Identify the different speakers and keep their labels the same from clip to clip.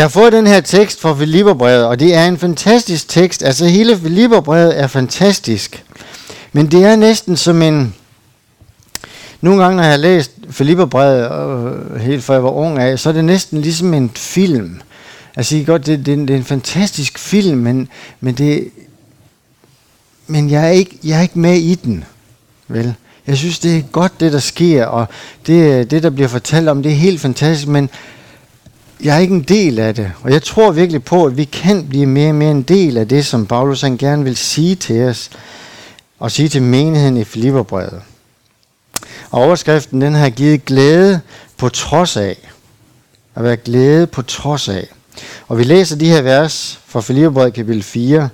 Speaker 1: Jeg har fået den her tekst fra Filipperbrevet, og det er en fantastisk tekst. Altså hele Filipperbrevet er fantastisk. Men det er næsten som en... Nogle gange, når jeg har læst Filipperbrevet, øh, helt fra jeg var ung af, så er det næsten ligesom en film. Altså, I godt, det, det, det er en fantastisk film, men, men, det, men jeg, er ikke, jeg er ikke med i den. Vel? Jeg synes, det er godt, det der sker, og det, øh, det der bliver fortalt om, det er helt fantastisk, men jeg er ikke en del af det. Og jeg tror virkelig på, at vi kan blive mere og mere en del af det, som Paulus han gerne vil sige til os, og sige til menigheden i Filipperbrevet. Og overskriften den har givet glæde på trods af. At være glæde på trods af. Og vi læser de her vers fra Filipperbrevet kapitel 4,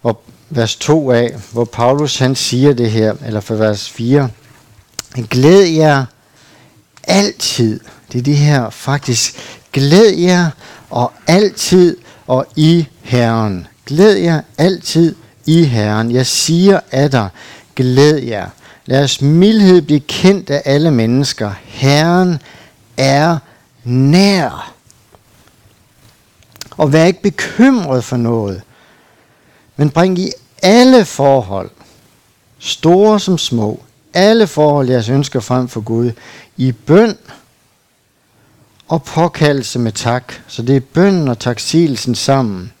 Speaker 1: hvor vers 2 af, hvor Paulus han siger det her, eller fra vers 4. Glæd jer altid. Det er det her faktisk. Glæd jer og altid og i Herren. Glæd jer altid i Herren. Jeg siger af dig, glæd jer. Lad os mildhed blive kendt af alle mennesker. Herren er nær. Og vær ikke bekymret for noget, men bring i alle forhold, store som små, alle forhold, jeres ønsker frem for Gud, i bøn og påkaldelse med tak. Så det er bønnen og taksigelsen sammen.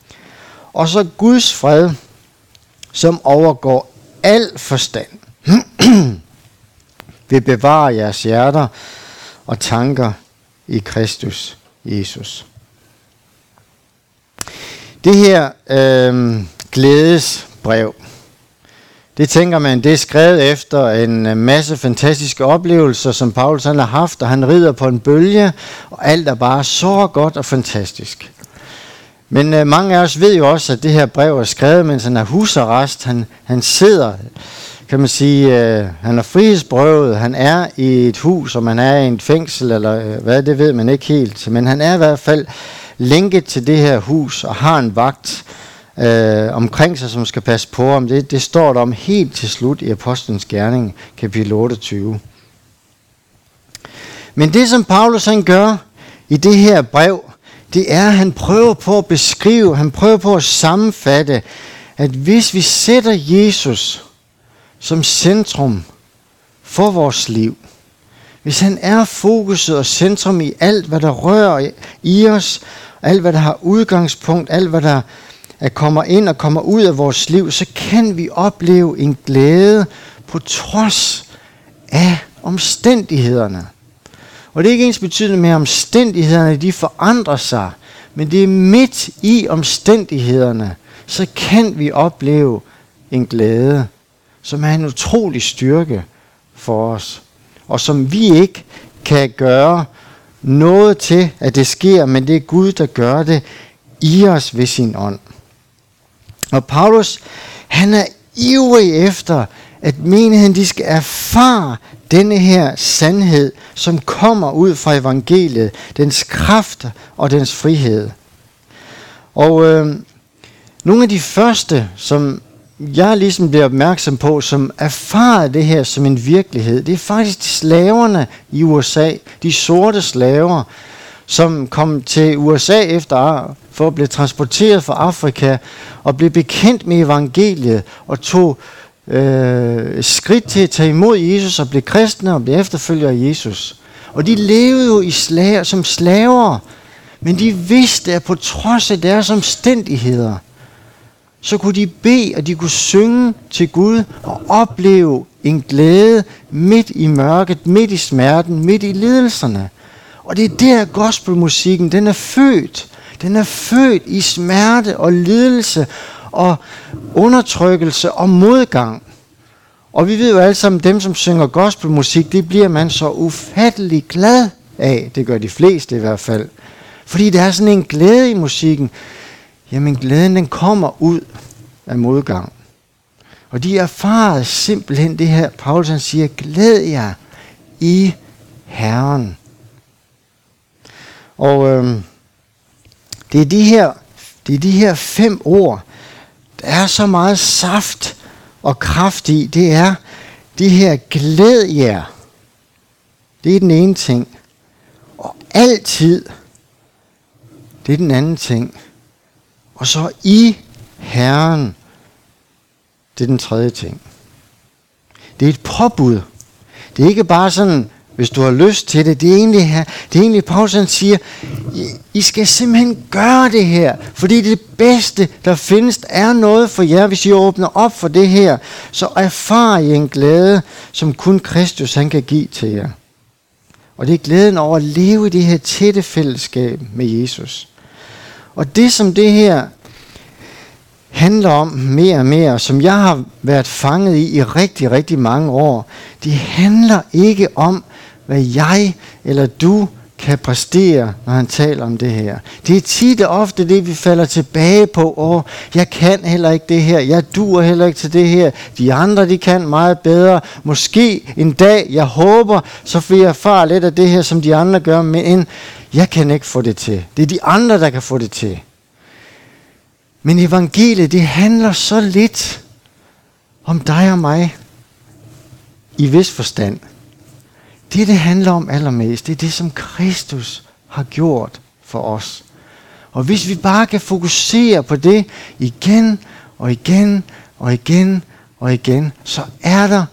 Speaker 1: Og så Guds fred, som overgår al forstand, vil bevare jeres hjerter og tanker i Kristus Jesus. Det her øh, glædesbrev, det tænker man, det er skrevet efter en øh, masse fantastiske oplevelser, som Paulus han har haft, og han rider på en bølge, og alt er bare så godt og fantastisk. Men øh, mange af os ved jo også, at det her brev er skrevet, mens han er husarrest. Han, han sidder, kan man sige, øh, han er frihedsberøvet, han er i et hus, og man er i et fængsel, eller øh, hvad, det ved man ikke helt. Men han er i hvert fald lænket til det her hus, og har en vagt, øh, omkring sig, som skal passe på om Det, det står der om helt til slut i Apostlenes Gerning, kapitel 28. Men det, som Paulus han gør i det her brev, det er, at han prøver på at beskrive, han prøver på at sammenfatte, at hvis vi sætter Jesus som centrum for vores liv, hvis han er fokuset og centrum i alt, hvad der rører i os, alt, hvad der har udgangspunkt, alt, hvad der at kommer ind og kommer ud af vores liv, så kan vi opleve en glæde på trods af omstændighederne. Og det er ikke ens betydende med, at omstændighederne de forandrer sig, men det er midt i omstændighederne, så kan vi opleve en glæde, som er en utrolig styrke for os, og som vi ikke kan gøre noget til, at det sker, men det er Gud, der gør det i os ved sin ånd. Og Paulus, han er ivrig efter, at menigheden de skal erfare denne her sandhed, som kommer ud fra evangeliet, dens kraft og dens frihed. Og øh, nogle af de første, som jeg ligesom bliver opmærksom på, som erfarede det her som en virkelighed, det er faktisk de slaverne i USA, de sorte slaver, som kom til USA efter for at blive transporteret fra Afrika og blev bekendt med evangeliet og tog øh, skridt til at tage imod Jesus og blive kristne og blive efterfølgere af Jesus. Og de levede jo i slager, som slaver, men de vidste, at på trods af deres omstændigheder, så kunne de bede, og de kunne synge til Gud og opleve en glæde midt i mørket, midt i smerten, midt i lidelserne. Og det er der gospelmusikken, den er født. Den er født i smerte og lidelse og undertrykkelse og modgang. Og vi ved jo alle sammen, dem som synger gospelmusik, det bliver man så ufattelig glad af. Det gør de fleste i hvert fald. Fordi der er sådan en glæde i musikken. Jamen glæden den kommer ud af modgang. Og de erfarede simpelthen det her, Paulus han siger, glæd jer i Herren. Og øhm, det er de her, det er de her fem ord, der er så meget saft og kraft i. Det er de her glæd jer. Det er den ene ting. Og altid Det er den anden ting. Og så i Herren, det er den tredje ting. Det er et påbud. Det er ikke bare sådan, hvis du har lyst til det. Det er egentlig, her, det er egentlig Paulus han siger, I, I skal simpelthen gøre det her, fordi det bedste, der findes, er noget for jer, hvis I åbner op for det her. Så erfar I en glæde, som kun Kristus han kan give til jer. Og det er glæden over at leve i det her tætte fællesskab med Jesus. Og det som det her handler om mere og mere, som jeg har været fanget i i rigtig, rigtig mange år, det handler ikke om, hvad jeg eller du kan præstere, når han taler om det her. Det er tit og ofte det, vi falder tilbage på. Åh, jeg kan heller ikke det her. Jeg dur heller ikke til det her. De andre, de kan meget bedre. Måske en dag, jeg håber, så får jeg far lidt af det her, som de andre gør. Men jeg kan ikke få det til. Det er de andre, der kan få det til. Men evangeliet, det handler så lidt om dig og mig i vis forstand. Det, det handler om allermest, det er det, som Kristus har gjort for os. Og hvis vi bare kan fokusere på det igen og igen og igen og igen, så er der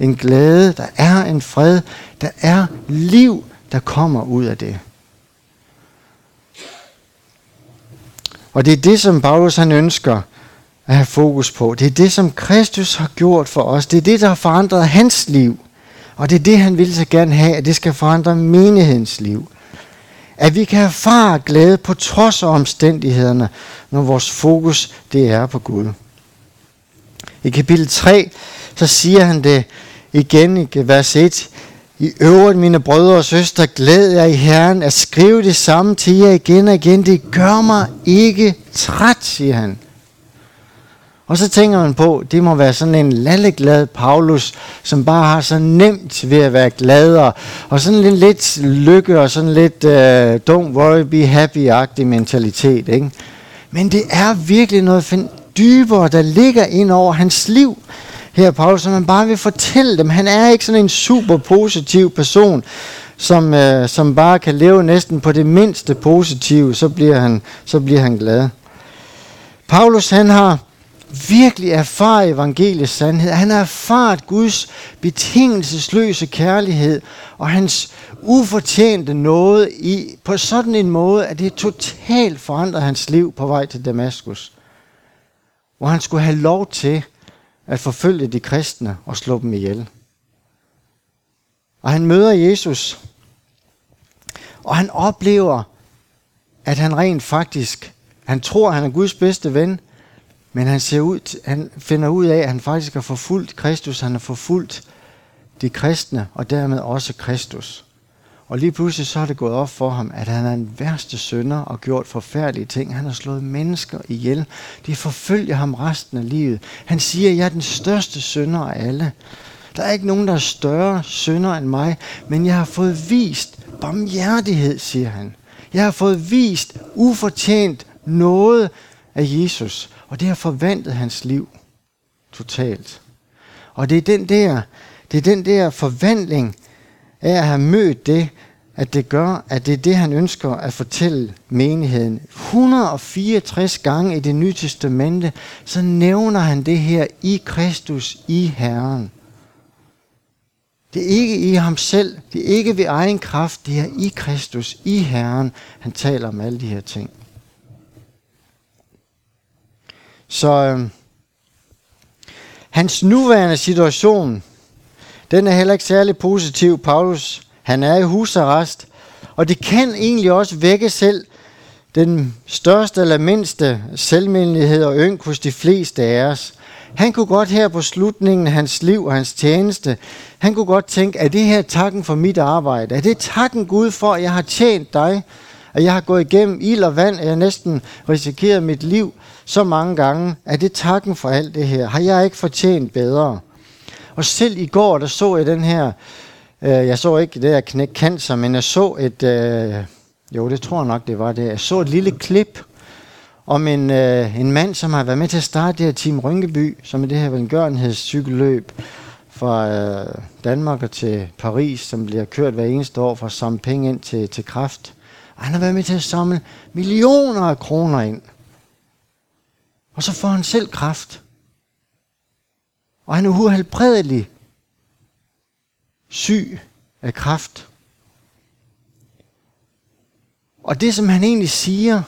Speaker 1: en glæde, der er en fred, der er liv, der kommer ud af det. Og det er det, som Paulus han ønsker at have fokus på. Det er det, som Kristus har gjort for os. Det er det, der har forandret hans liv. Og det er det, han vil så gerne have, at det skal forandre menighedens liv. At vi kan erfare glæde på trods af omstændighederne, når vores fokus det er på Gud. I kapitel 3, så siger han det igen i vers 1. I øvrigt, mine brødre og søstre, glæd jer i Herren at skrive det samme til jer igen og igen. Det gør mig ikke træt, siger han. Og så tænker man på, det må være sådan en lalleglad Paulus, som bare har så nemt ved at være glad, og, sådan lidt, lidt lykke og sådan lidt uh, don't worry, be happy-agtig mentalitet. Ikke? Men det er virkelig noget dybere, der ligger ind over hans liv her, Paulus, som man bare vil fortælle dem. Han er ikke sådan en super positiv person, som, uh, som bare kan leve næsten på det mindste positive, så bliver han, så bliver han glad. Paulus, han har virkelig erfare evangeliets sandhed. Han har erfaret Guds betingelsesløse kærlighed og hans ufortjente noget i, på sådan en måde, at det totalt forandrede hans liv på vej til Damaskus. Hvor han skulle have lov til at forfølge de kristne og slå dem ihjel. Og han møder Jesus, og han oplever, at han rent faktisk, han tror, han er Guds bedste ven, men han, ser ud, han finder ud af, at han faktisk har forfulgt Kristus. Han har forfulgt de kristne, og dermed også Kristus. Og lige pludselig så er det gået op for ham, at han er den værste sønder og gjort forfærdelige ting. Han har slået mennesker ihjel. De forfølger ham resten af livet. Han siger, at jeg er den største sønder af alle. Der er ikke nogen, der er større sønder end mig, men jeg har fået vist barmhjertighed, siger han. Jeg har fået vist ufortjent noget af Jesus. Og det har forvandlet hans liv totalt. Og det er den der, det er den der forvandling af at have mødt det, at det gør, at det er det, han ønsker at fortælle menigheden. 164 gange i det nye testamente, så nævner han det her i Kristus, i Herren. Det er ikke i ham selv, det er ikke ved egen kraft, det er i Kristus, i Herren, han taler om alle de her ting. Så øh, hans nuværende situation, den er heller ikke særlig positiv. Paulus, han er i husarrest, og det kan egentlig også vække selv den største eller mindste selvmindelighed og ynk hos de fleste af os. Han kunne godt her på slutningen af hans liv og hans tjeneste, han kunne godt tænke, er det her takken for mit arbejde? Er det takken Gud for, at jeg har tjent dig? At jeg har gået igennem ild og vand, at jeg næsten risikeret mit liv så mange gange, at det takken for alt det her. Har jeg ikke fortjent bedre? Og selv i går, der så jeg den her, øh, jeg så ikke det her knæk cancer, men jeg så et, øh, jo det tror jeg nok det var det, jeg så et lille klip om en, øh, en mand, som har været med til at starte det her Team Rynkeby, som er det her velgørenhedscykelløb fra øh, Danmark og til Paris, som bliver kørt hver eneste år for at samle penge ind til, til kraft Og han har været med til at samle millioner af kroner ind. Og så får han selv kraft. Og han er uhelbredelig syg af kraft. Og det, som han egentlig siger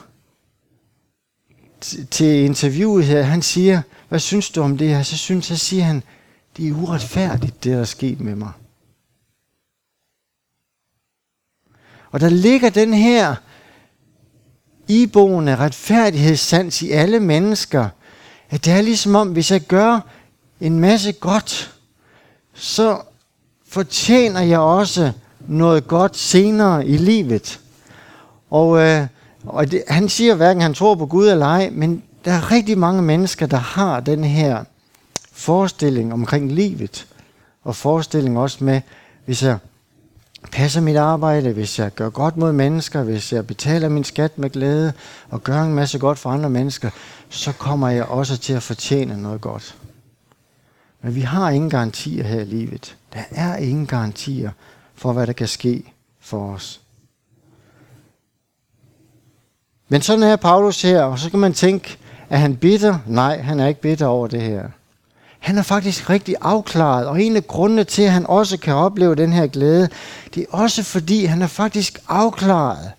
Speaker 1: til interviewet her, han siger, hvad synes du om det her? Så synes jeg, siger han, det er uretfærdigt, det der er sket med mig. Og der ligger den her iboende retfærdighedssans i alle mennesker, at det er ligesom om, hvis jeg gør en masse godt, så fortjener jeg også noget godt senere i livet. Og, øh, og det, han siger hverken, han tror på Gud eller ej, men der er rigtig mange mennesker, der har den her forestilling omkring livet. Og forestilling også med, hvis jeg passer mit arbejde, hvis jeg gør godt mod mennesker, hvis jeg betaler min skat med glæde og gør en masse godt for andre mennesker, så kommer jeg også til at fortjene noget godt. Men vi har ingen garantier her i livet. Der er ingen garantier for, hvad der kan ske for os. Men sådan er Paulus her, og så kan man tænke, er han bitter? Nej, han er ikke bitter over det her. Han er faktisk rigtig afklaret, og en af grundene til, at han også kan opleve den her glæde, det er også fordi, han er faktisk afklaret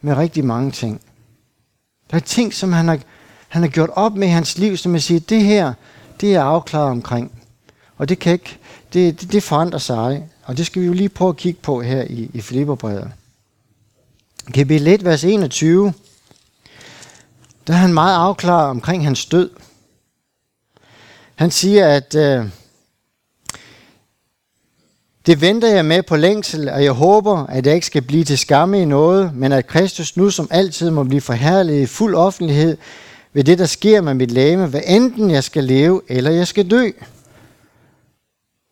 Speaker 1: med rigtig mange ting. Der er ting, som han har, han har gjort op med i hans liv, som jeg siger, det her, det er afklaret omkring. Og det kan ikke, det, det, det forandrer sig, og det skal vi jo lige prøve at kigge på her i, i Filipperbrevet. Kapitel 1, vers 21, der er han meget afklaret omkring hans død. Han siger, at øh, det venter jeg med på længsel, og jeg håber, at jeg ikke skal blive til skamme i noget, men at Kristus nu som altid må blive forherliget i fuld offentlighed ved det, der sker med mit læme, hvad enten jeg skal leve eller jeg skal dø.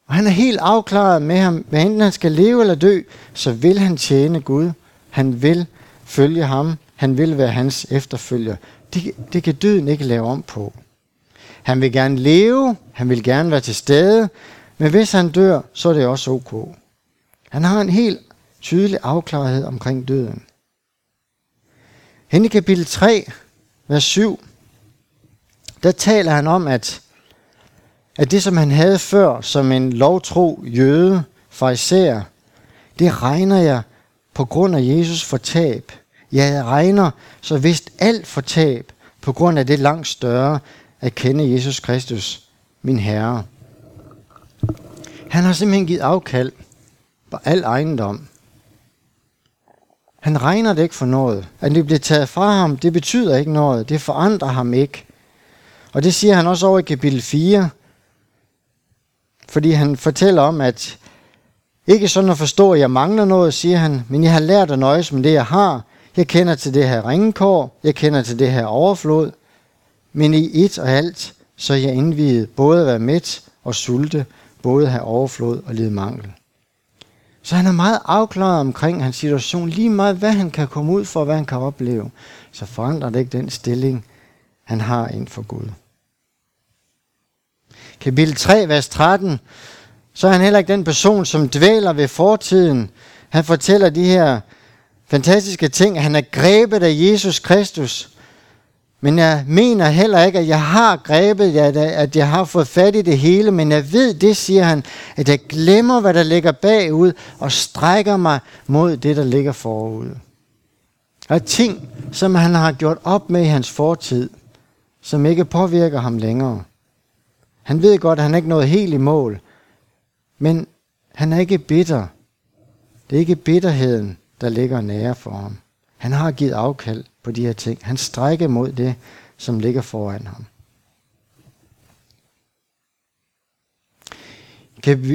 Speaker 1: Og han er helt afklaret med ham, hvad enten han skal leve eller dø, så vil han tjene Gud. Han vil følge ham. Han vil være hans efterfølger. Det, det kan døden ikke lave om på. Han vil gerne leve, han vil gerne være til stede, men hvis han dør, så er det også ok. Han har en helt tydelig afklarethed omkring døden. Hen i kapitel 3, vers 7, der taler han om, at, at det, som han havde før som en lovtro jøde, fariser, det regner jeg på grund af Jesus for tab. Jeg regner så vist alt for tab på grund af det langt større, at kende Jesus Kristus, min Herre. Han har simpelthen givet afkald på al ejendom. Han regner det ikke for noget. At det bliver taget fra ham, det betyder ikke noget. Det forandrer ham ikke. Og det siger han også over i kapitel 4. Fordi han fortæller om, at ikke sådan at forstå, at jeg mangler noget, siger han, men jeg har lært at nøjes med det, jeg har. Jeg kender til det her ringekår, jeg kender til det her overflod, men i et og alt, så jeg indviede både at være mæt og sulte, både at have overflod og lide mangel. Så han er meget afklaret omkring hans situation, lige meget hvad han kan komme ud for, hvad han kan opleve. Så forandrer det ikke den stilling, han har ind for Gud. Kapitel 3, vers 13, så er han heller ikke den person, som dvæler ved fortiden. Han fortæller de her fantastiske ting, at han er grebet af Jesus Kristus, men jeg mener heller ikke, at jeg har grebet, at jeg har fået fat i det hele, men jeg ved, det siger han, at jeg glemmer, hvad der ligger bagud, og strækker mig mod det, der ligger forud. Og ting, som han har gjort op med i hans fortid, som ikke påvirker ham længere. Han ved godt, at han ikke nået helt i mål, men han er ikke bitter. Det er ikke bitterheden, der ligger nære for ham. Han har givet afkald på de her ting. Han strækker mod det, som ligger foran ham.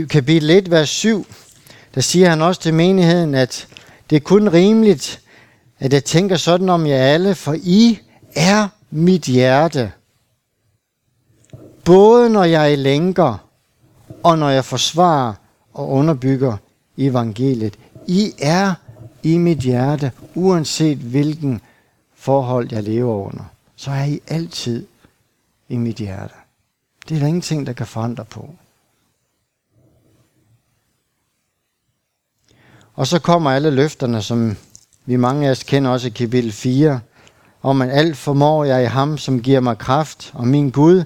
Speaker 1: Kapitel 1, vers 7, der siger han også til menigheden, at det er kun rimeligt, at jeg tænker sådan om jer alle, for I er mit hjerte. Både når jeg er lænker, og når jeg forsvarer og underbygger evangeliet. I er i mit hjerte, uanset hvilken forhold, jeg lever under, så er I altid i mit hjerte. Det er der ingenting, der kan forandre på. Og så kommer alle løfterne, som vi mange af os kender også kapitel 4, om at alt formår jeg i ham, som giver mig kraft, og min Gud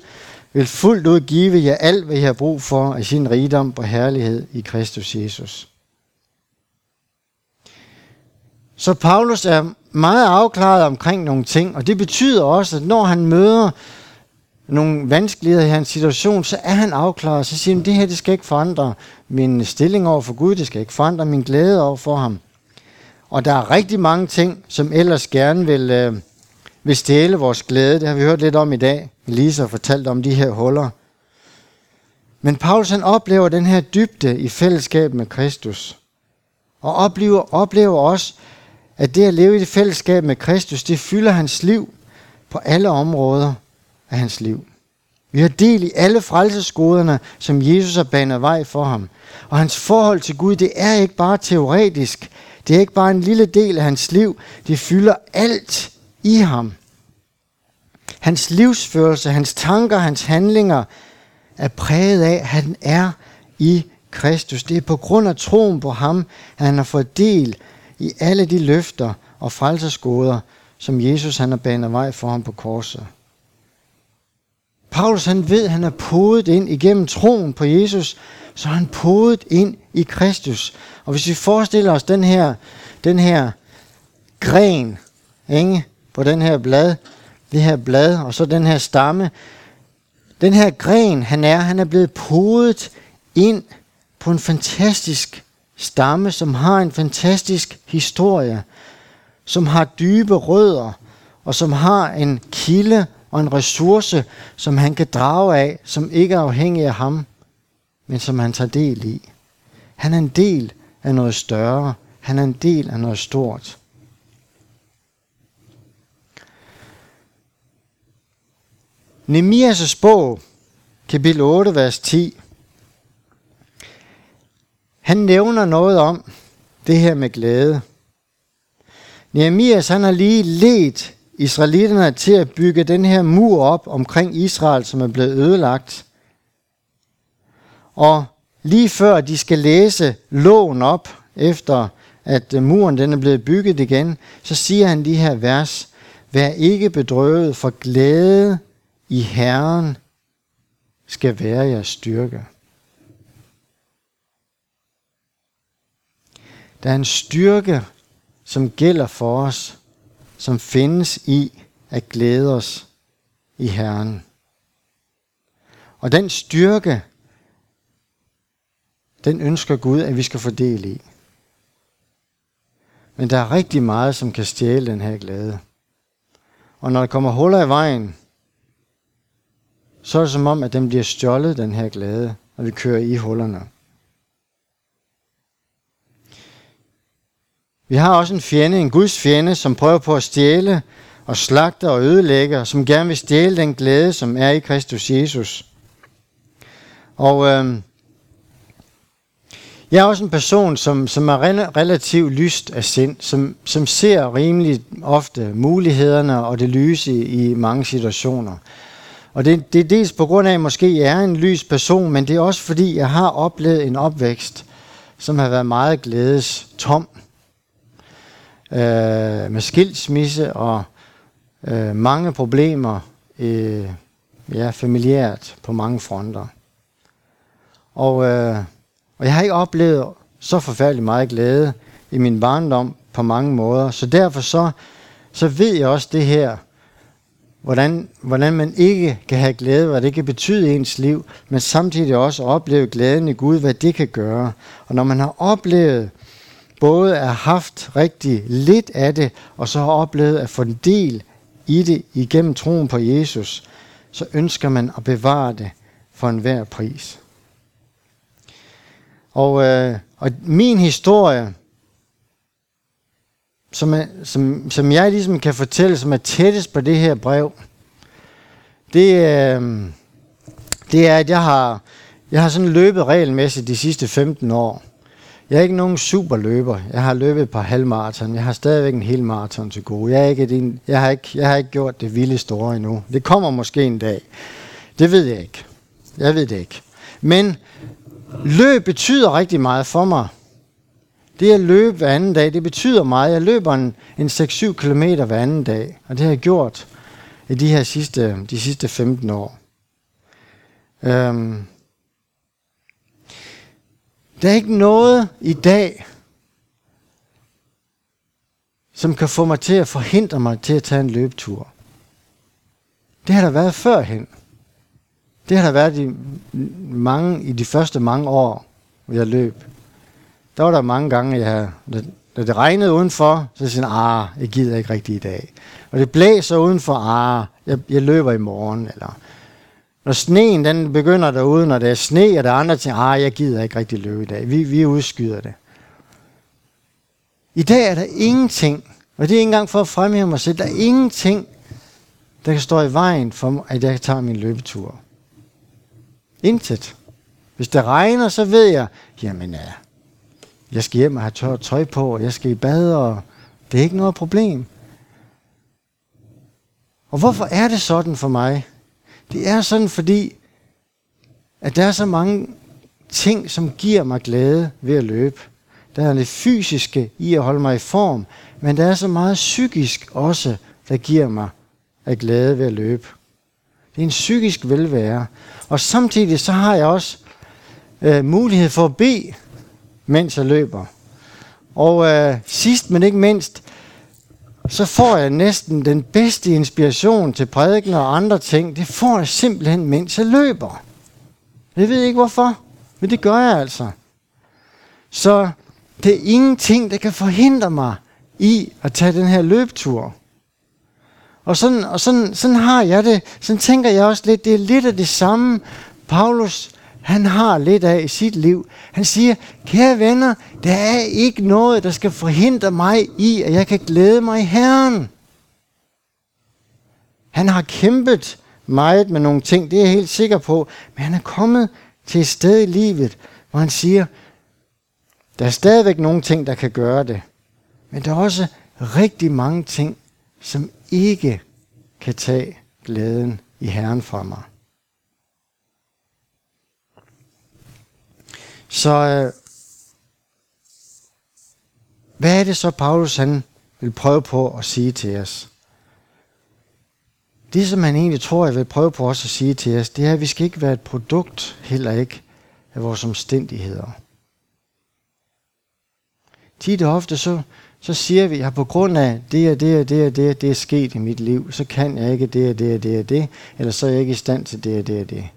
Speaker 1: vil fuldt ud give jer alt, hvad I har brug for af sin rigdom og herlighed i Kristus Jesus. Så Paulus er meget afklaret omkring nogle ting, og det betyder også, at når han møder nogle vanskeligheder i hans situation, så er han afklaret. Så siger han, det her det skal ikke forandre min stilling over for Gud, det skal ikke forandre min glæde over for ham. Og der er rigtig mange ting, som ellers gerne vil, øh, vil stjæle vores glæde. Det har vi hørt lidt om i dag. Lisa har fortalt om de her huller. Men Paulus han oplever den her dybde i fællesskab med Kristus. Og oplever, oplever også, at det at leve i det fællesskab med Kristus, det fylder hans liv på alle områder af hans liv. Vi har del i alle frelsesgoderne, som Jesus har banet vej for ham. Og hans forhold til Gud, det er ikke bare teoretisk. Det er ikke bare en lille del af hans liv. Det fylder alt i ham. Hans livsførelse, hans tanker, hans handlinger er præget af, at han er i Kristus. Det er på grund af troen på ham, at han har fået del i alle de løfter og frelsesgoder, som Jesus han har banet vej for ham på korset. Paulus han ved, han er podet ind igennem troen på Jesus, så er han podet ind i Kristus. Og hvis vi forestiller os den her, den her gren ikke, på den her blad, det her blad, og så den her stamme, den her gren, han er, han er blevet podet ind på en fantastisk stamme, som har en fantastisk historie, som har dybe rødder, og som har en kilde og en ressource, som han kan drage af, som ikke er afhængig af ham, men som han tager del i. Han er en del af noget større. Han er en del af noget stort. Nemias' bog, kapitel 8, vers 10, han nævner noget om det her med glæde. Nehemias han har lige let israelitterne til at bygge den her mur op omkring Israel, som er blevet ødelagt. Og lige før de skal læse loven op, efter at øh, muren den er blevet bygget igen, så siger han de her vers, Vær ikke bedrøvet, for glæde i Herren skal være jeres styrke. Der er en styrke, som gælder for os, som findes i at glæde os i Herren. Og den styrke, den ønsker Gud, at vi skal få del i. Men der er rigtig meget, som kan stjæle den her glæde. Og når der kommer huller i vejen, så er det som om, at den bliver stjålet, den her glæde, og vi kører i hullerne. Vi har også en fjende, en Guds fjende, som prøver på at stjæle og slagte og ødelægge, og som gerne vil stjæle den glæde, som er i Kristus Jesus. Og øh, jeg er også en person, som, som er relativt lyst af sind, som, som ser rimelig ofte mulighederne og det lyse i, i mange situationer. Og det, det er dels på grund af, at jeg måske er en lys person, men det er også fordi, jeg har oplevet en opvækst, som har været meget glædes tom øh, med skilsmisse og øh, mange problemer øh, ja, familiært på mange fronter. Og, øh, og jeg har ikke oplevet så forfærdelig meget glæde i min barndom på mange måder. Så derfor så, så ved jeg også det her, hvordan, hvordan man ikke kan have glæde, hvad det kan betyde i ens liv, men samtidig også opleve glæden i Gud, hvad det kan gøre. Og når man har oplevet både har haft rigtig lidt af det, og så har oplevet at få en del i det igennem troen på Jesus, så ønsker man at bevare det for enhver pris. Og, øh, og min historie, som, er, som, som jeg ligesom kan fortælle, som er tættest på det her brev, det, øh, det er, at jeg har, jeg har sådan løbet regelmæssigt de sidste 15 år. Jeg er ikke nogen superløber. Jeg har løbet et par halvmarathon. Jeg har stadigvæk en hel maraton til gode. Jeg, er ikke et, jeg, har ikke, jeg har ikke gjort det vilde store endnu. Det kommer måske en dag. Det ved jeg ikke. Jeg ved det ikke. Men løb betyder rigtig meget for mig. Det at løbe hver anden dag, det betyder meget. Jeg løber en, en 6-7 km hver anden dag, og det har jeg gjort i de her sidste, de sidste 15 år. Øhm. Der er ikke noget i dag, som kan få mig til at forhindre mig til at tage en løbetur. Det har der været førhen. Det har der været i, mange, i de første mange år, hvor jeg løb. Der var der mange gange, jeg, da det regnede udenfor, så siger jeg, ah, jeg gider ikke rigtig i dag. Og det blæser udenfor, ah, jeg, jeg løber i morgen. Eller når sneen den begynder derude, når det er sne, og der er andre ting, ah, jeg gider ikke rigtig løbe i dag. Vi, vi udskyder det. I dag er der ingenting, og det er ikke engang for at fremhæve mig selv, der er ingenting, der kan stå i vejen for, at jeg kan tage min løbetur. Intet. Hvis det regner, så ved jeg, jamen ja, jeg skal hjem og have tørt tøj på, og jeg skal i bad, og det er ikke noget problem. Og hvorfor er det sådan for mig? Det er sådan, fordi at der er så mange ting, som giver mig glæde ved at løbe. Der er det fysiske i at holde mig i form, men der er så meget psykisk også, der giver mig at glæde ved at løbe. Det er en psykisk velvære. Og samtidig så har jeg også øh, mulighed for at bede, mens jeg løber. Og øh, sidst men ikke mindst, så får jeg næsten den bedste inspiration til prædiken og andre ting. Det får jeg simpelthen, mens jeg løber. Jeg ved ikke hvorfor, men det gør jeg altså. Så det er ingenting, der kan forhindre mig i at tage den her løbetur. Og sådan, og sådan, sådan har jeg det. Sådan tænker jeg også lidt. Det er lidt af det samme, Paulus han har lidt af i sit liv. Han siger, kære venner, der er ikke noget, der skal forhindre mig i, at jeg kan glæde mig i Herren. Han har kæmpet meget med nogle ting, det er jeg helt sikker på, men han er kommet til et sted i livet, hvor han siger, der er stadigvæk nogle ting, der kan gøre det, men der er også rigtig mange ting, som ikke kan tage glæden i Herren fra mig. Så øh, hvad er det så, Paulus han vil prøve på at sige til os? Det, som han egentlig tror, jeg vil prøve på også at sige til os, det er, at vi skal ikke være et produkt, heller ikke af vores omstændigheder. Tit og ofte så, så siger vi, at på grund af det og det og det og det, det er sket i mit liv, så kan jeg ikke det og det og det og det, eller så er jeg ikke i stand til det og det og det.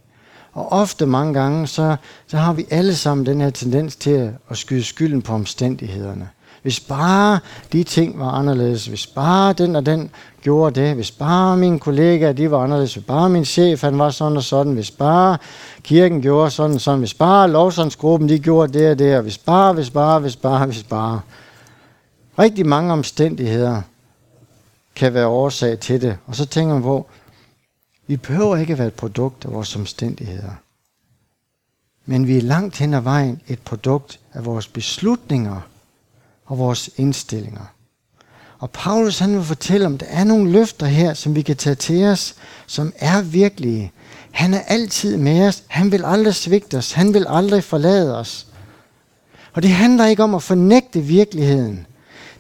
Speaker 1: Og ofte mange gange, så, så har vi alle sammen den her tendens til at skyde skylden på omstændighederne. Hvis bare de ting var anderledes, hvis bare den og den gjorde det, hvis bare mine kollegaer de var anderledes, hvis bare min chef han var sådan og sådan, hvis bare kirken gjorde sådan og sådan, hvis bare lovsandsgruppen de gjorde det og det, og hvis bare, hvis bare, hvis bare, hvis bare. Rigtig mange omstændigheder kan være årsag til det. Og så tænker man på, vi behøver ikke at være et produkt af vores omstændigheder. Men vi er langt hen ad vejen et produkt af vores beslutninger og vores indstillinger. Og Paulus han vil fortælle om, der er nogle løfter her, som vi kan tage til os, som er virkelige. Han er altid med os. Han vil aldrig svigte os. Han vil aldrig forlade os. Og det handler ikke om at fornægte virkeligheden.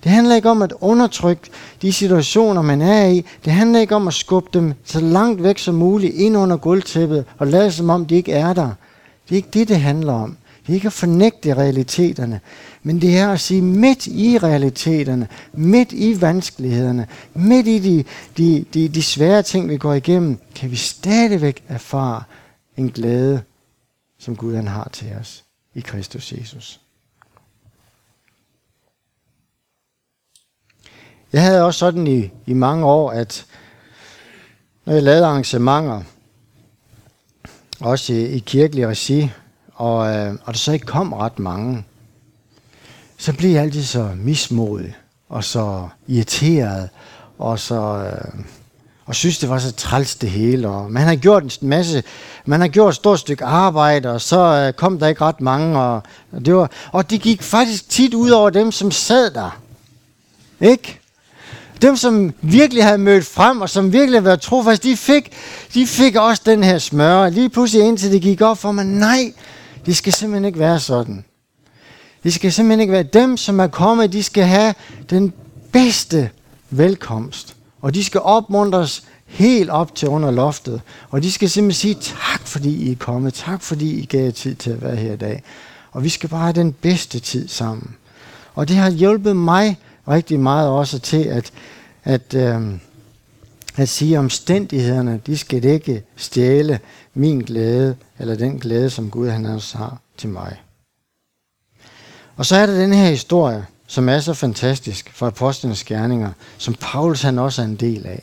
Speaker 1: Det handler ikke om at undertrykke de situationer, man er i. Det handler ikke om at skubbe dem så langt væk som muligt ind under gulvtæppet og lade som om de ikke er der. Det er ikke det, det handler om. Det er ikke at fornægte realiteterne, men det er at sige midt i realiteterne, midt i vanskelighederne, midt i de, de, de, de svære ting, vi går igennem, kan vi stadigvæk erfare en glæde, som Gud han har til os i Kristus Jesus. Jeg havde også sådan i, i mange år, at når jeg lavede arrangementer, også i, i kirkelig regi, og, øh, og der så ikke kom ret mange, så blev jeg altid så mismodig, og så irriteret, og så... Øh, og synes, det var så træls det hele. Og man har gjort en masse, man har gjort et stort stykke arbejde, og så øh, kom der ikke ret mange. Og, og, det var, og det gik faktisk tit ud over dem, som sad der. Ikke? Dem, som virkelig havde mødt frem, og som virkelig havde været trofast, de fik, de fik også den her smør. Lige pludselig indtil det gik op for mig, nej, det skal simpelthen ikke være sådan. Det skal simpelthen ikke være dem, som er kommet, de skal have den bedste velkomst. Og de skal opmuntres helt op til under loftet. Og de skal simpelthen sige tak, fordi I er kommet. Tak, fordi I gav tid til at være her i dag. Og vi skal bare have den bedste tid sammen. Og det har hjulpet mig rigtig meget også til at, at, øh, at sige, at omstændighederne, de skal ikke stjæle min glæde, eller den glæde, som Gud han også har til mig. Og så er der den her historie, som er så fantastisk for apostlenes gerninger, som Paulus han også er en del af.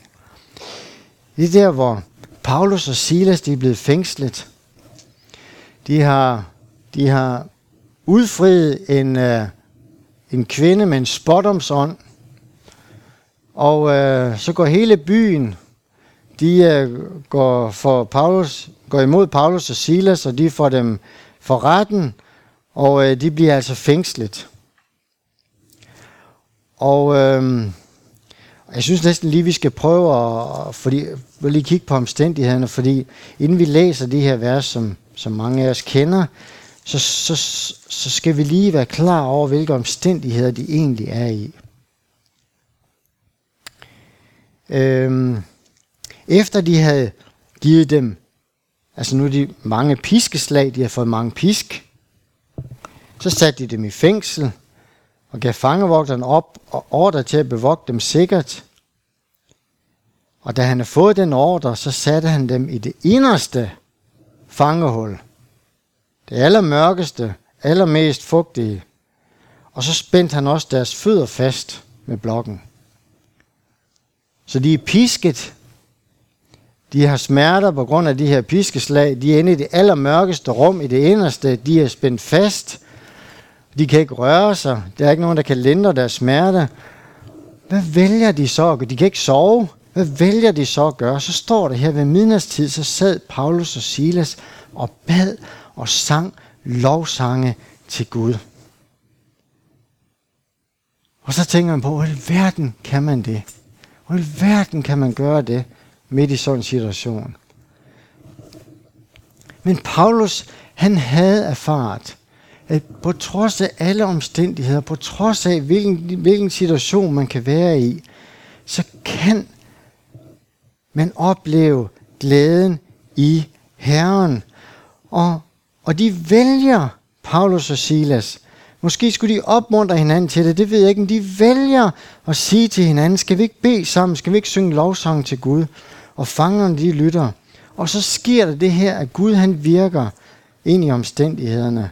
Speaker 1: Det er der, hvor Paulus og Silas de er blevet fængslet. De har, de har udfriet en, øh, en kvinde med en spottomsånd, og øh, så går hele byen, de øh, går, for Paulus, går imod Paulus og Silas, og de får dem for retten, og øh, de bliver altså fængslet. Og øh, jeg synes næsten lige, vi skal prøve at fordi, lige kigge på omstændighederne, fordi inden vi læser de her vers, som, som mange af os kender, så, så, så skal vi lige være klar over, hvilke omstændigheder de egentlig er i. Øhm, efter de havde givet dem, altså nu de mange piskeslag, de har fået mange pisk, så satte de dem i fængsel, og gav fangevogteren op og ordre til at bevogte dem sikkert. Og da han havde fået den ordre, så satte han dem i det inderste fangehul. Det allermørkeste, allermest fugtige. Og så spændte han også deres fødder fast med blokken. Så de er pisket. De har smerter på grund af de her piskeslag. De er inde i det allermørkeste rum i det inderste. De er spændt fast. De kan ikke røre sig. Der er ikke nogen, der kan lindre deres smerte. Hvad vælger de så? De kan ikke sove. Hvad vælger de så at gøre? Så står det her ved midnadstid, så sad Paulus og Silas og bad og sang lovsange til Gud. Og så tænker man på, hvor i verden kan man det? Hvor i verden kan man gøre det midt i sådan en situation? Men Paulus, han havde erfaret, at på trods af alle omstændigheder, på trods af hvilken, hvilken situation man kan være i, så kan man opleve glæden i Herren. Og, og de vælger Paulus og Silas. Måske skulle de opmuntre hinanden til det, det ved jeg ikke, men de vælger at sige til hinanden, skal vi ikke bede sammen, skal vi ikke synge lovsang til Gud? Og fangerne de lytter. Og så sker der det her, at Gud han virker ind i omstændighederne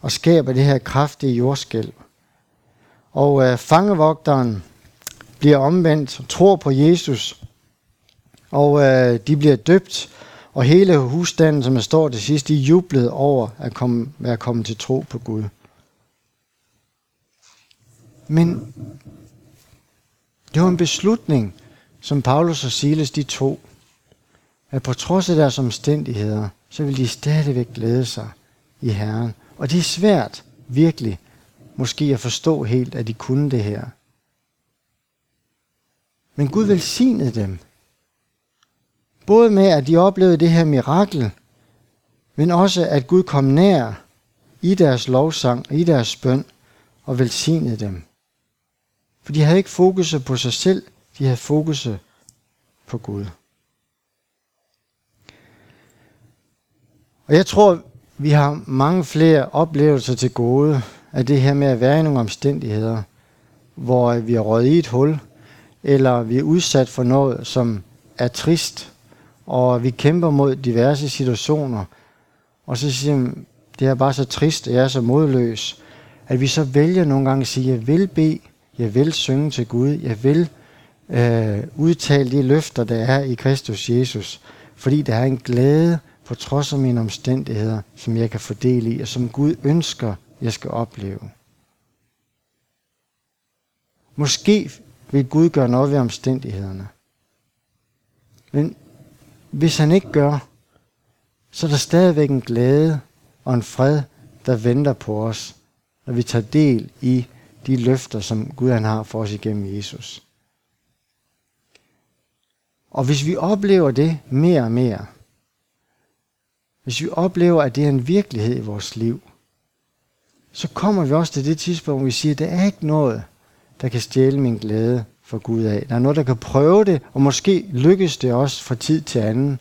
Speaker 1: og skaber det her kraftige jordskælv. Og øh, fangevogteren bliver omvendt og tror på Jesus, og øh, de bliver døbt, og hele husstanden, som der står til sidst, de jublede over at komme, at komme til tro på Gud. Men det var en beslutning, som Paulus og Silas de tog, at på trods af deres omstændigheder, så vil de stadigvæk glæde sig i Herren og det er svært, virkelig, måske at forstå helt, at de kunne det her. Men Gud velsignede dem. Både med, at de oplevede det her mirakel, men også, at Gud kom nær i deres lovsang i deres bøn og velsignede dem. For de havde ikke fokus på sig selv, de havde fokus på Gud. Og jeg tror, vi har mange flere oplevelser til gode af det her med at være i nogle omstændigheder, hvor vi er røget i et hul, eller vi er udsat for noget, som er trist, og vi kæmper mod diverse situationer, og så siger jeg, det er bare så trist, at jeg er så modløs, at vi så vælger nogle gange at sige, jeg vil bede, jeg vil synge til Gud, jeg vil øh, udtale de løfter, der er i Kristus Jesus, fordi der er en glæde på trods af mine omstændigheder, som jeg kan fordele i, og som Gud ønsker, jeg skal opleve. Måske vil Gud gøre noget ved omstændighederne. Men hvis han ikke gør, så er der stadigvæk en glæde og en fred, der venter på os, når vi tager del i de løfter, som Gud han har for os igennem Jesus. Og hvis vi oplever det mere og mere, hvis vi oplever, at det er en virkelighed i vores liv, så kommer vi også til det tidspunkt, hvor vi siger, at der er ikke noget, der kan stjæle min glæde for Gud af. Der er noget, der kan prøve det, og måske lykkes det også fra tid til anden.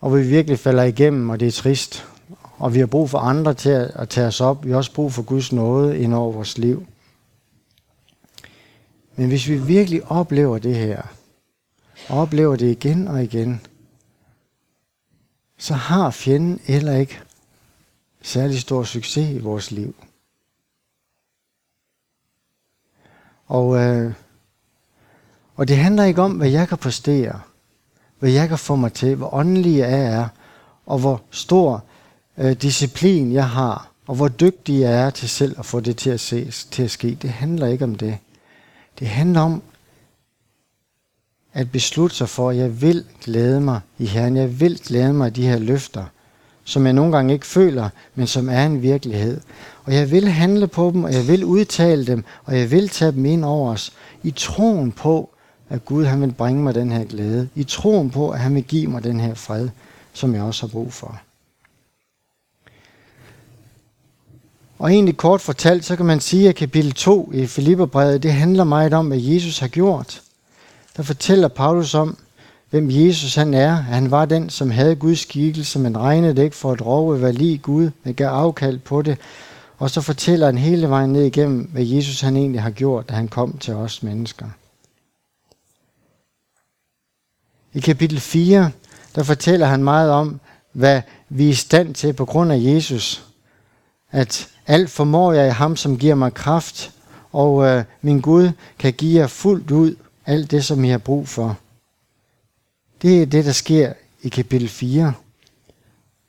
Speaker 1: Og vi virkelig falder igennem, og det er trist. Og vi har brug for andre til at, at tage os op. Vi har også brug for Guds nåde ind over vores liv. Men hvis vi virkelig oplever det her, og oplever det igen og igen, så har fjenden heller ikke særlig stor succes i vores liv. Og, øh, og det handler ikke om, hvad jeg kan præstere, hvad jeg kan få mig til, hvor åndelig jeg er, og hvor stor øh, disciplin jeg har, og hvor dygtig jeg er til selv at få det til at, ses, til at ske. Det handler ikke om det. Det handler om at beslutte sig for, at jeg vil glæde mig i Herren. Jeg vil glæde mig i de her løfter, som jeg nogle gange ikke føler, men som er en virkelighed. Og jeg vil handle på dem, og jeg vil udtale dem, og jeg vil tage dem ind over os, i troen på, at Gud han vil bringe mig den her glæde. I troen på, at han vil give mig den her fred, som jeg også har brug for. Og egentlig kort fortalt, så kan man sige, at kapitel 2 i Filipperbrevet, det handler meget om, hvad Jesus har gjort. Der fortæller Paulus om, hvem Jesus han er. Han var den, som havde Guds skikkelse, men regnede det ikke for at råbe hvad lige Gud, men gav afkald på det. Og så fortæller han hele vejen ned igennem, hvad Jesus han egentlig har gjort, da han kom til os mennesker. I kapitel 4, der fortæller han meget om, hvad vi er i stand til på grund af Jesus. At alt formår jeg i ham, som giver mig kraft, og øh, min Gud kan give jer fuldt ud alt det, som I har brug for. Det er det, der sker i kapitel 4.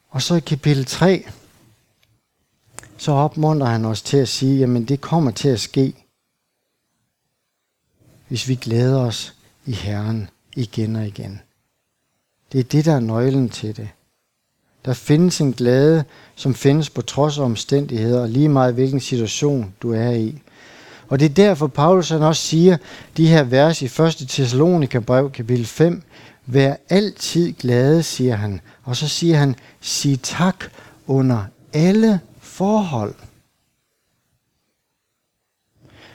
Speaker 1: Og så i kapitel 3, så opmuntrer han os til at sige, jamen det kommer til at ske, hvis vi glæder os i Herren igen og igen. Det er det, der er nøglen til det. Der findes en glæde, som findes på trods af omstændigheder, og lige meget hvilken situation du er i. Og det er derfor, Paulus han også siger de her vers i 1. Thessalonika brev, kapitel 5. Vær altid glade, siger han. Og så siger han, sig tak under alle forhold.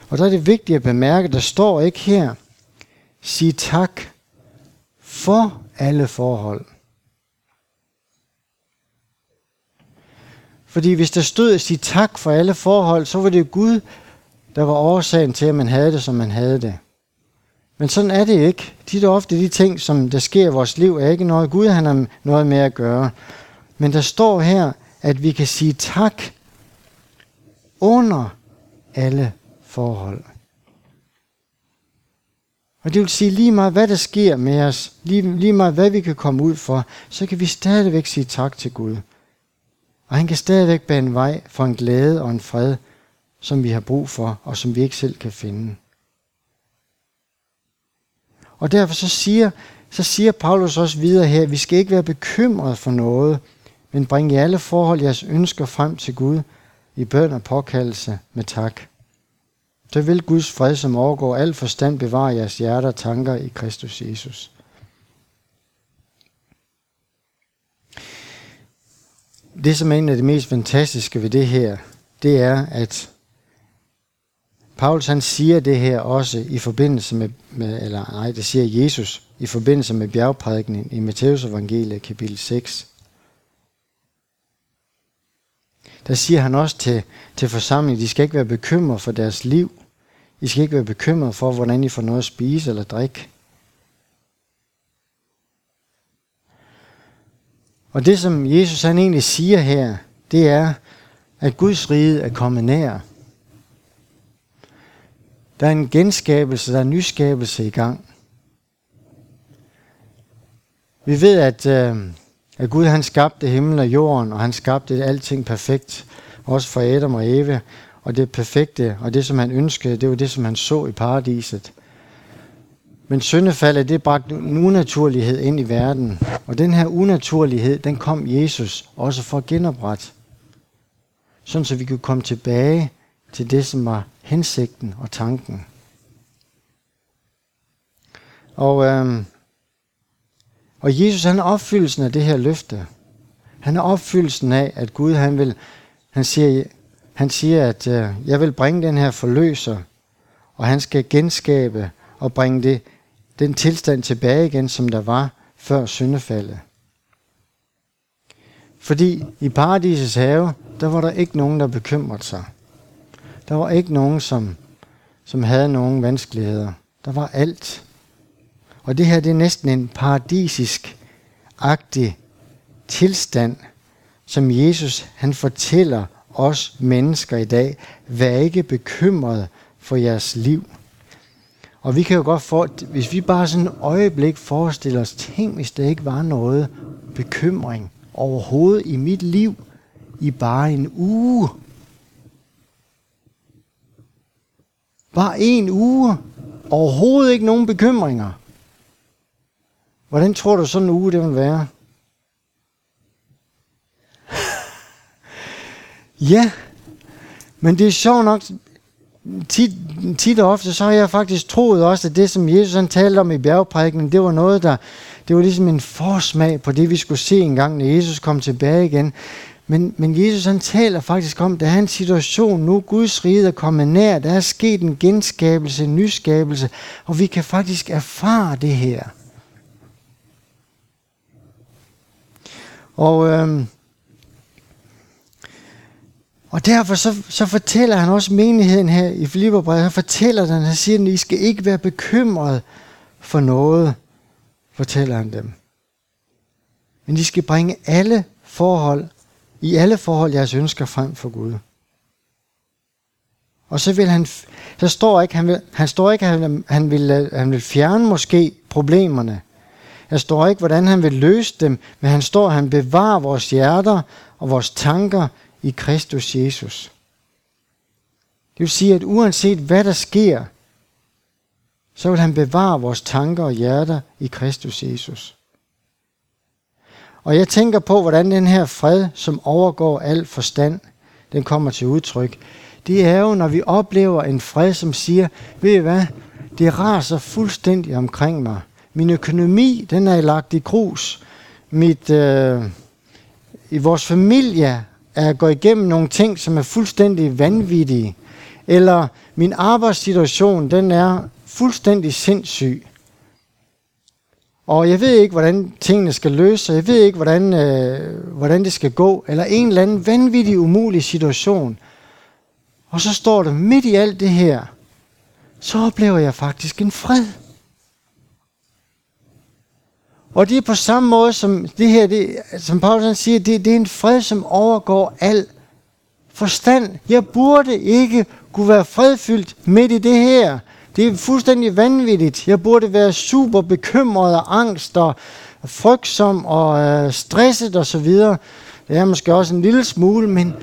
Speaker 1: Og der er det vigtigt at bemærke, der står ikke her, sig tak for alle forhold. Fordi hvis der stod at sige tak for alle forhold, så var det Gud, der var årsagen til, at man havde det, som man havde det. Men sådan er det ikke. De er ofte de ting, som der sker i vores liv, er ikke noget, Gud han har noget med at gøre. Men der står her, at vi kan sige tak under alle forhold. Og det vil sige lige meget, hvad der sker med os, lige, lige meget, hvad vi kan komme ud for, så kan vi stadigvæk sige tak til Gud. Og han kan stadigvæk bane vej for en glæde og en fred, som vi har brug for, og som vi ikke selv kan finde. Og derfor så siger, så siger Paulus også videre her, at vi skal ikke være bekymret for noget, men bringe i alle forhold jeres ønsker frem til Gud i bøn og påkaldelse med tak. Så vil Guds fred, som overgår al forstand, bevare jeres hjerter og tanker i Kristus Jesus. Det, som er en af det mest fantastiske ved det her, det er, at Paulus han siger det her også i forbindelse med, med eller nej, det siger Jesus i forbindelse med bjergprædikningen i Matteus evangeliet kapitel 6. Der siger han også til, til forsamlingen, de skal ikke være bekymret for deres liv. I skal ikke være bekymret for, hvordan I får noget at spise eller drikke. Og det, som Jesus han egentlig siger her, det er, at Guds rige er kommet nær. Der er en genskabelse, der er en nyskabelse i gang. Vi ved, at, øh, at Gud han skabte himlen og jorden, og han skabte alting perfekt, også for Adam og Eva. Og det perfekte, og det som han ønskede, det var det, som han så i paradiset. Men syndefaldet, det bragte en unaturlighed ind i verden. Og den her unaturlighed, den kom Jesus også for at genoprette. Sådan så vi kunne komme tilbage til det, som var hensigten og tanken. Og, øhm, og Jesus han er opfyldelsen af det her løfte. Han er opfyldelsen af, at Gud han vil, han siger, han siger, at øh, jeg vil bringe den her forløser, og han skal genskabe og bringe det, den tilstand tilbage igen, som der var før syndefaldet. Fordi i paradisets have, der var der ikke nogen, der bekymrede sig. Der var ikke nogen, som, som havde nogen vanskeligheder. Der var alt. Og det her, det er næsten en paradisisk agtig tilstand, som Jesus han fortæller os mennesker i dag. Vær ikke bekymret for jeres liv. Og vi kan jo godt få, hvis vi bare sådan et øjeblik forestiller os, tænk hvis der ikke var noget bekymring overhovedet i mit liv i bare en uge. Bare en uge. Overhovedet ikke nogen bekymringer. Hvordan tror du sådan en uge det vil være? ja, men det er sjovt nok, tit, tit og ofte, så har jeg faktisk troet også, at det, som Jesus han talte om i bjergprædiken, det var noget, der, det var ligesom en forsmag på det, vi skulle se engang, når Jesus kom tilbage igen. Men, men Jesus han taler faktisk om, at der er en situation nu, Guds rige er kommet nær, der er sket en genskabelse, en nyskabelse, og vi kan faktisk erfare det her. Og, øhm, og derfor så, så fortæller han også menigheden her i Filipperbrevet, han fortæller den, han siger, at I skal ikke være bekymret for noget, fortæller han dem. Men de skal bringe alle forhold, i alle forhold jeres ønsker frem for Gud. Og så vil han, så står ikke, han, vil, han står ikke, han, han, vil, han vil fjerne måske problemerne. Der står ikke, hvordan han vil løse dem, men han står, at han bevarer vores hjerter og vores tanker i Kristus Jesus. Det vil sige, at uanset hvad der sker, så vil han bevare vores tanker og hjerter i Kristus Jesus. Og jeg tænker på, hvordan den her fred, som overgår al forstand, den kommer til udtryk. Det er jo, når vi oplever en fred, som siger, ved I hvad, det raser fuldstændig omkring mig. Min økonomi, den er lagt i grus. Mit, øh, I vores familie er gå igennem nogle ting, som er fuldstændig vanvittige. Eller min arbejdssituation, den er fuldstændig sindssyg. Og jeg ved ikke, hvordan tingene skal løse Jeg ved ikke, hvordan, øh, hvordan det skal gå. Eller en eller anden vanvittig, umulig situation. Og så står det midt i alt det her, så oplever jeg faktisk en fred. Og det er på samme måde som det her, det, som Paulus siger, det, det er en fred, som overgår al forstand. Jeg burde ikke kunne være fredfyldt midt i det her. Det er fuldstændig vanvittigt. Jeg burde være super bekymret og angst og frygtsom og øh, stresset og så videre. Det er måske også en lille smule, men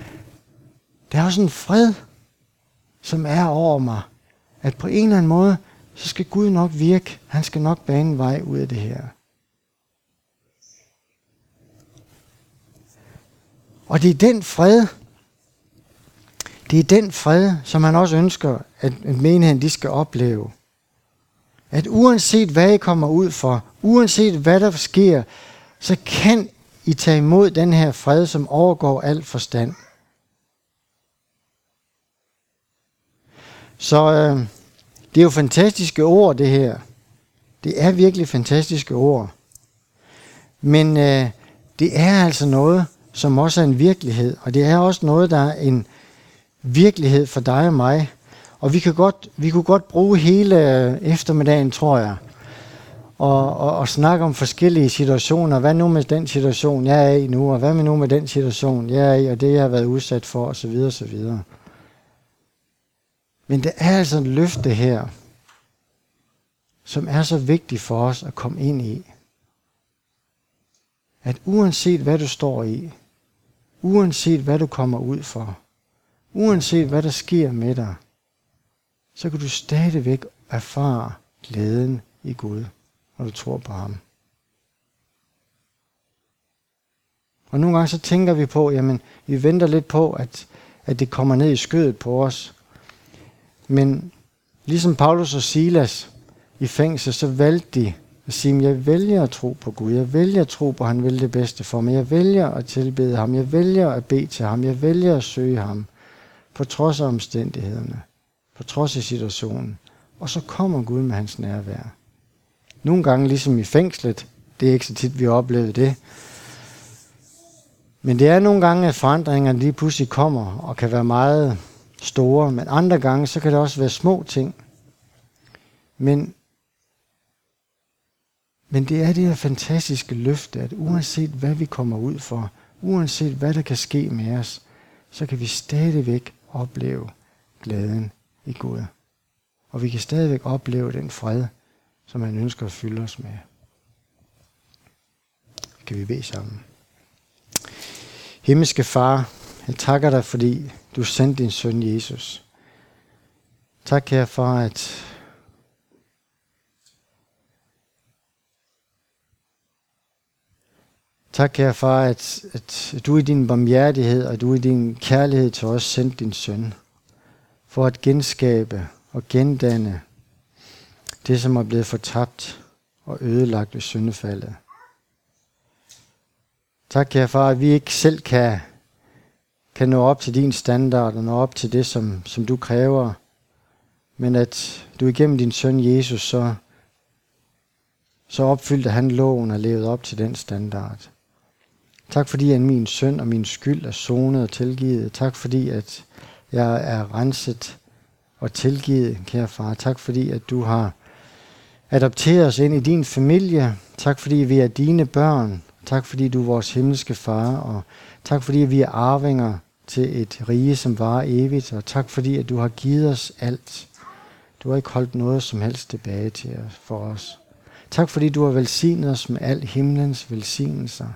Speaker 1: der er også en fred, som er over mig. At på en eller anden måde, så skal Gud nok virke. Han skal nok bane vej ud af det her. Og det er den fred, det er den fred, som han også ønsker, at menigheden de skal opleve. At uanset hvad I kommer ud for, uanset hvad der sker, så kan I tage imod den her fred, som overgår al forstand. Så øh, det er jo fantastiske ord, det her. Det er virkelig fantastiske ord. Men øh, det er altså noget, som også er en virkelighed. Og det er også noget, der er en virkelighed for dig og mig. Og vi, kan godt, vi kunne godt bruge hele øh, eftermiddagen, tror jeg, og, og, og snakke om forskellige situationer. Hvad nu med den situation, jeg er i nu, og hvad med nu med den situation, jeg er i, og det, jeg har været udsat for, osv. osv. Men det er altså et løfte her, som er så vigtigt for os at komme ind i. At uanset hvad du står i, Uanset hvad du kommer ud for, uanset hvad der sker med dig, så kan du stadigvæk erfare glæden i Gud, når du tror på ham. Og nogle gange så tænker vi på, jamen vi venter lidt på, at, at det kommer ned i skødet på os. Men ligesom Paulus og Silas i fængsel, så valgte de og sige, jeg vælger at tro på Gud. Jeg vælger at tro på, at han vil det bedste for mig. Jeg vælger at tilbede ham. Jeg vælger at bede til ham. Jeg vælger at søge ham. på trods af omstændighederne, på trods af situationen. Og så kommer Gud med hans nærvær. Nogle gange ligesom i fængslet, det er ikke så tit, vi har oplevet det. Men det er nogle gange, at forandringerne lige pludselig kommer og kan være meget store, men andre gange, så kan det også være små ting. Men, men det er det her fantastiske løfte, at uanset hvad vi kommer ud for, uanset hvad der kan ske med os, så kan vi stadigvæk opleve glæden i Gud. Og vi kan stadigvæk opleve den fred, som han ønsker at fylde os med. Kan vi bede sammen. Himmelske Far, jeg takker dig, fordi du sendte din søn Jesus. Tak, kære far, at Tak, kære far, at, at du i din barmhjertighed og du i din kærlighed til os sendte din søn for at genskabe og gendanne det, som er blevet fortabt og ødelagt ved syndefaldet. Tak, kære far, at vi ikke selv kan, kan nå op til din standard og nå op til det, som, som du kræver, men at du igennem din søn Jesus, så, så opfyldte han loven og levede op til den standard. Tak fordi, at min søn og min skyld er sonet og tilgivet. Tak fordi, at jeg er renset og tilgivet, kære far. Tak fordi, at du har adopteret os ind i din familie. Tak fordi, vi er dine børn. Tak fordi, du er vores himmelske far. Og tak fordi, vi er arvinger til et rige, som varer evigt. Og tak fordi, at du har givet os alt. Du har ikke holdt noget som helst tilbage til os, for os. Tak fordi, du har velsignet os med al himlens velsignelser.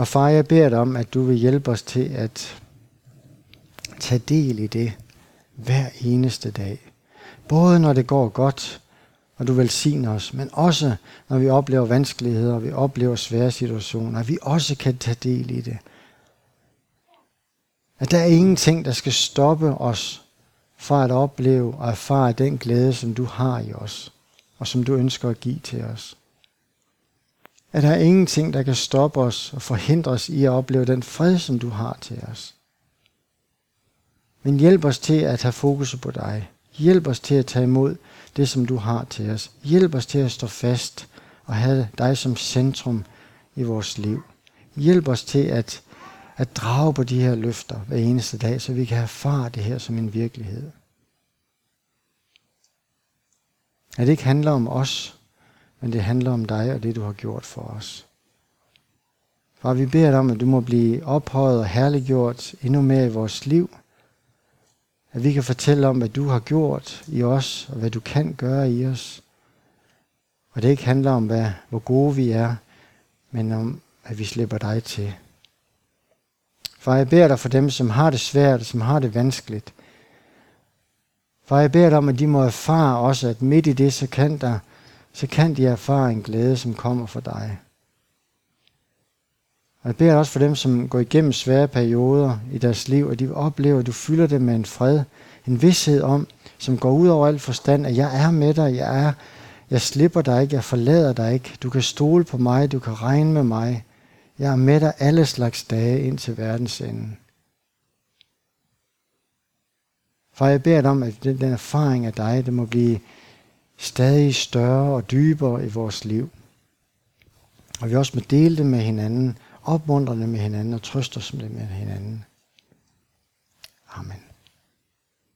Speaker 1: Og far, jeg beder dig om, at du vil hjælpe os til at tage del i det hver eneste dag. Både når det går godt, og du velsigner os, men også når vi oplever vanskeligheder, og vi oplever svære situationer, at vi også kan tage del i det. At der er ingenting, der skal stoppe os fra at opleve og erfare den glæde, som du har i os, og som du ønsker at give til os. At der er ingenting, der kan stoppe os og forhindre os i at opleve den fred, som du har til os. Men hjælp os til at have fokus på dig. Hjælp os til at tage imod det, som du har til os. Hjælp os til at stå fast og have dig som centrum i vores liv. Hjælp os til at, at drage på de her løfter hver eneste dag, så vi kan erfare det her som en virkelighed. At det ikke handler om os, men det handler om dig og det, du har gjort for os. Far, vi beder dig om, at du må blive ophøjet og herliggjort endnu mere i vores liv. At vi kan fortælle om, hvad du har gjort i os, og hvad du kan gøre i os. Og det ikke handler om, hvad, hvor gode vi er, men om, at vi slipper dig til. Far, jeg beder dig for dem, som har det svært, som har det vanskeligt. Far, jeg beder dig om, at de må erfare også, at midt i det, så kan der så kan de erfare en glæde, som kommer fra dig. Og jeg beder også for dem, som går igennem svære perioder i deres liv, at de oplever, at du fylder dem med en fred, en vidshed om, som går ud over alt forstand, at jeg er med dig, jeg er, jeg slipper dig ikke, jeg forlader dig ikke, du kan stole på mig, du kan regne med mig, jeg er med dig alle slags dage ind til verdens ende. For jeg beder dig om, at den, den erfaring af dig, det må blive stadig større og dybere i vores liv. Og vi også må dele det med hinanden, opmuntre det med hinanden og trøste os med det med hinanden. Amen.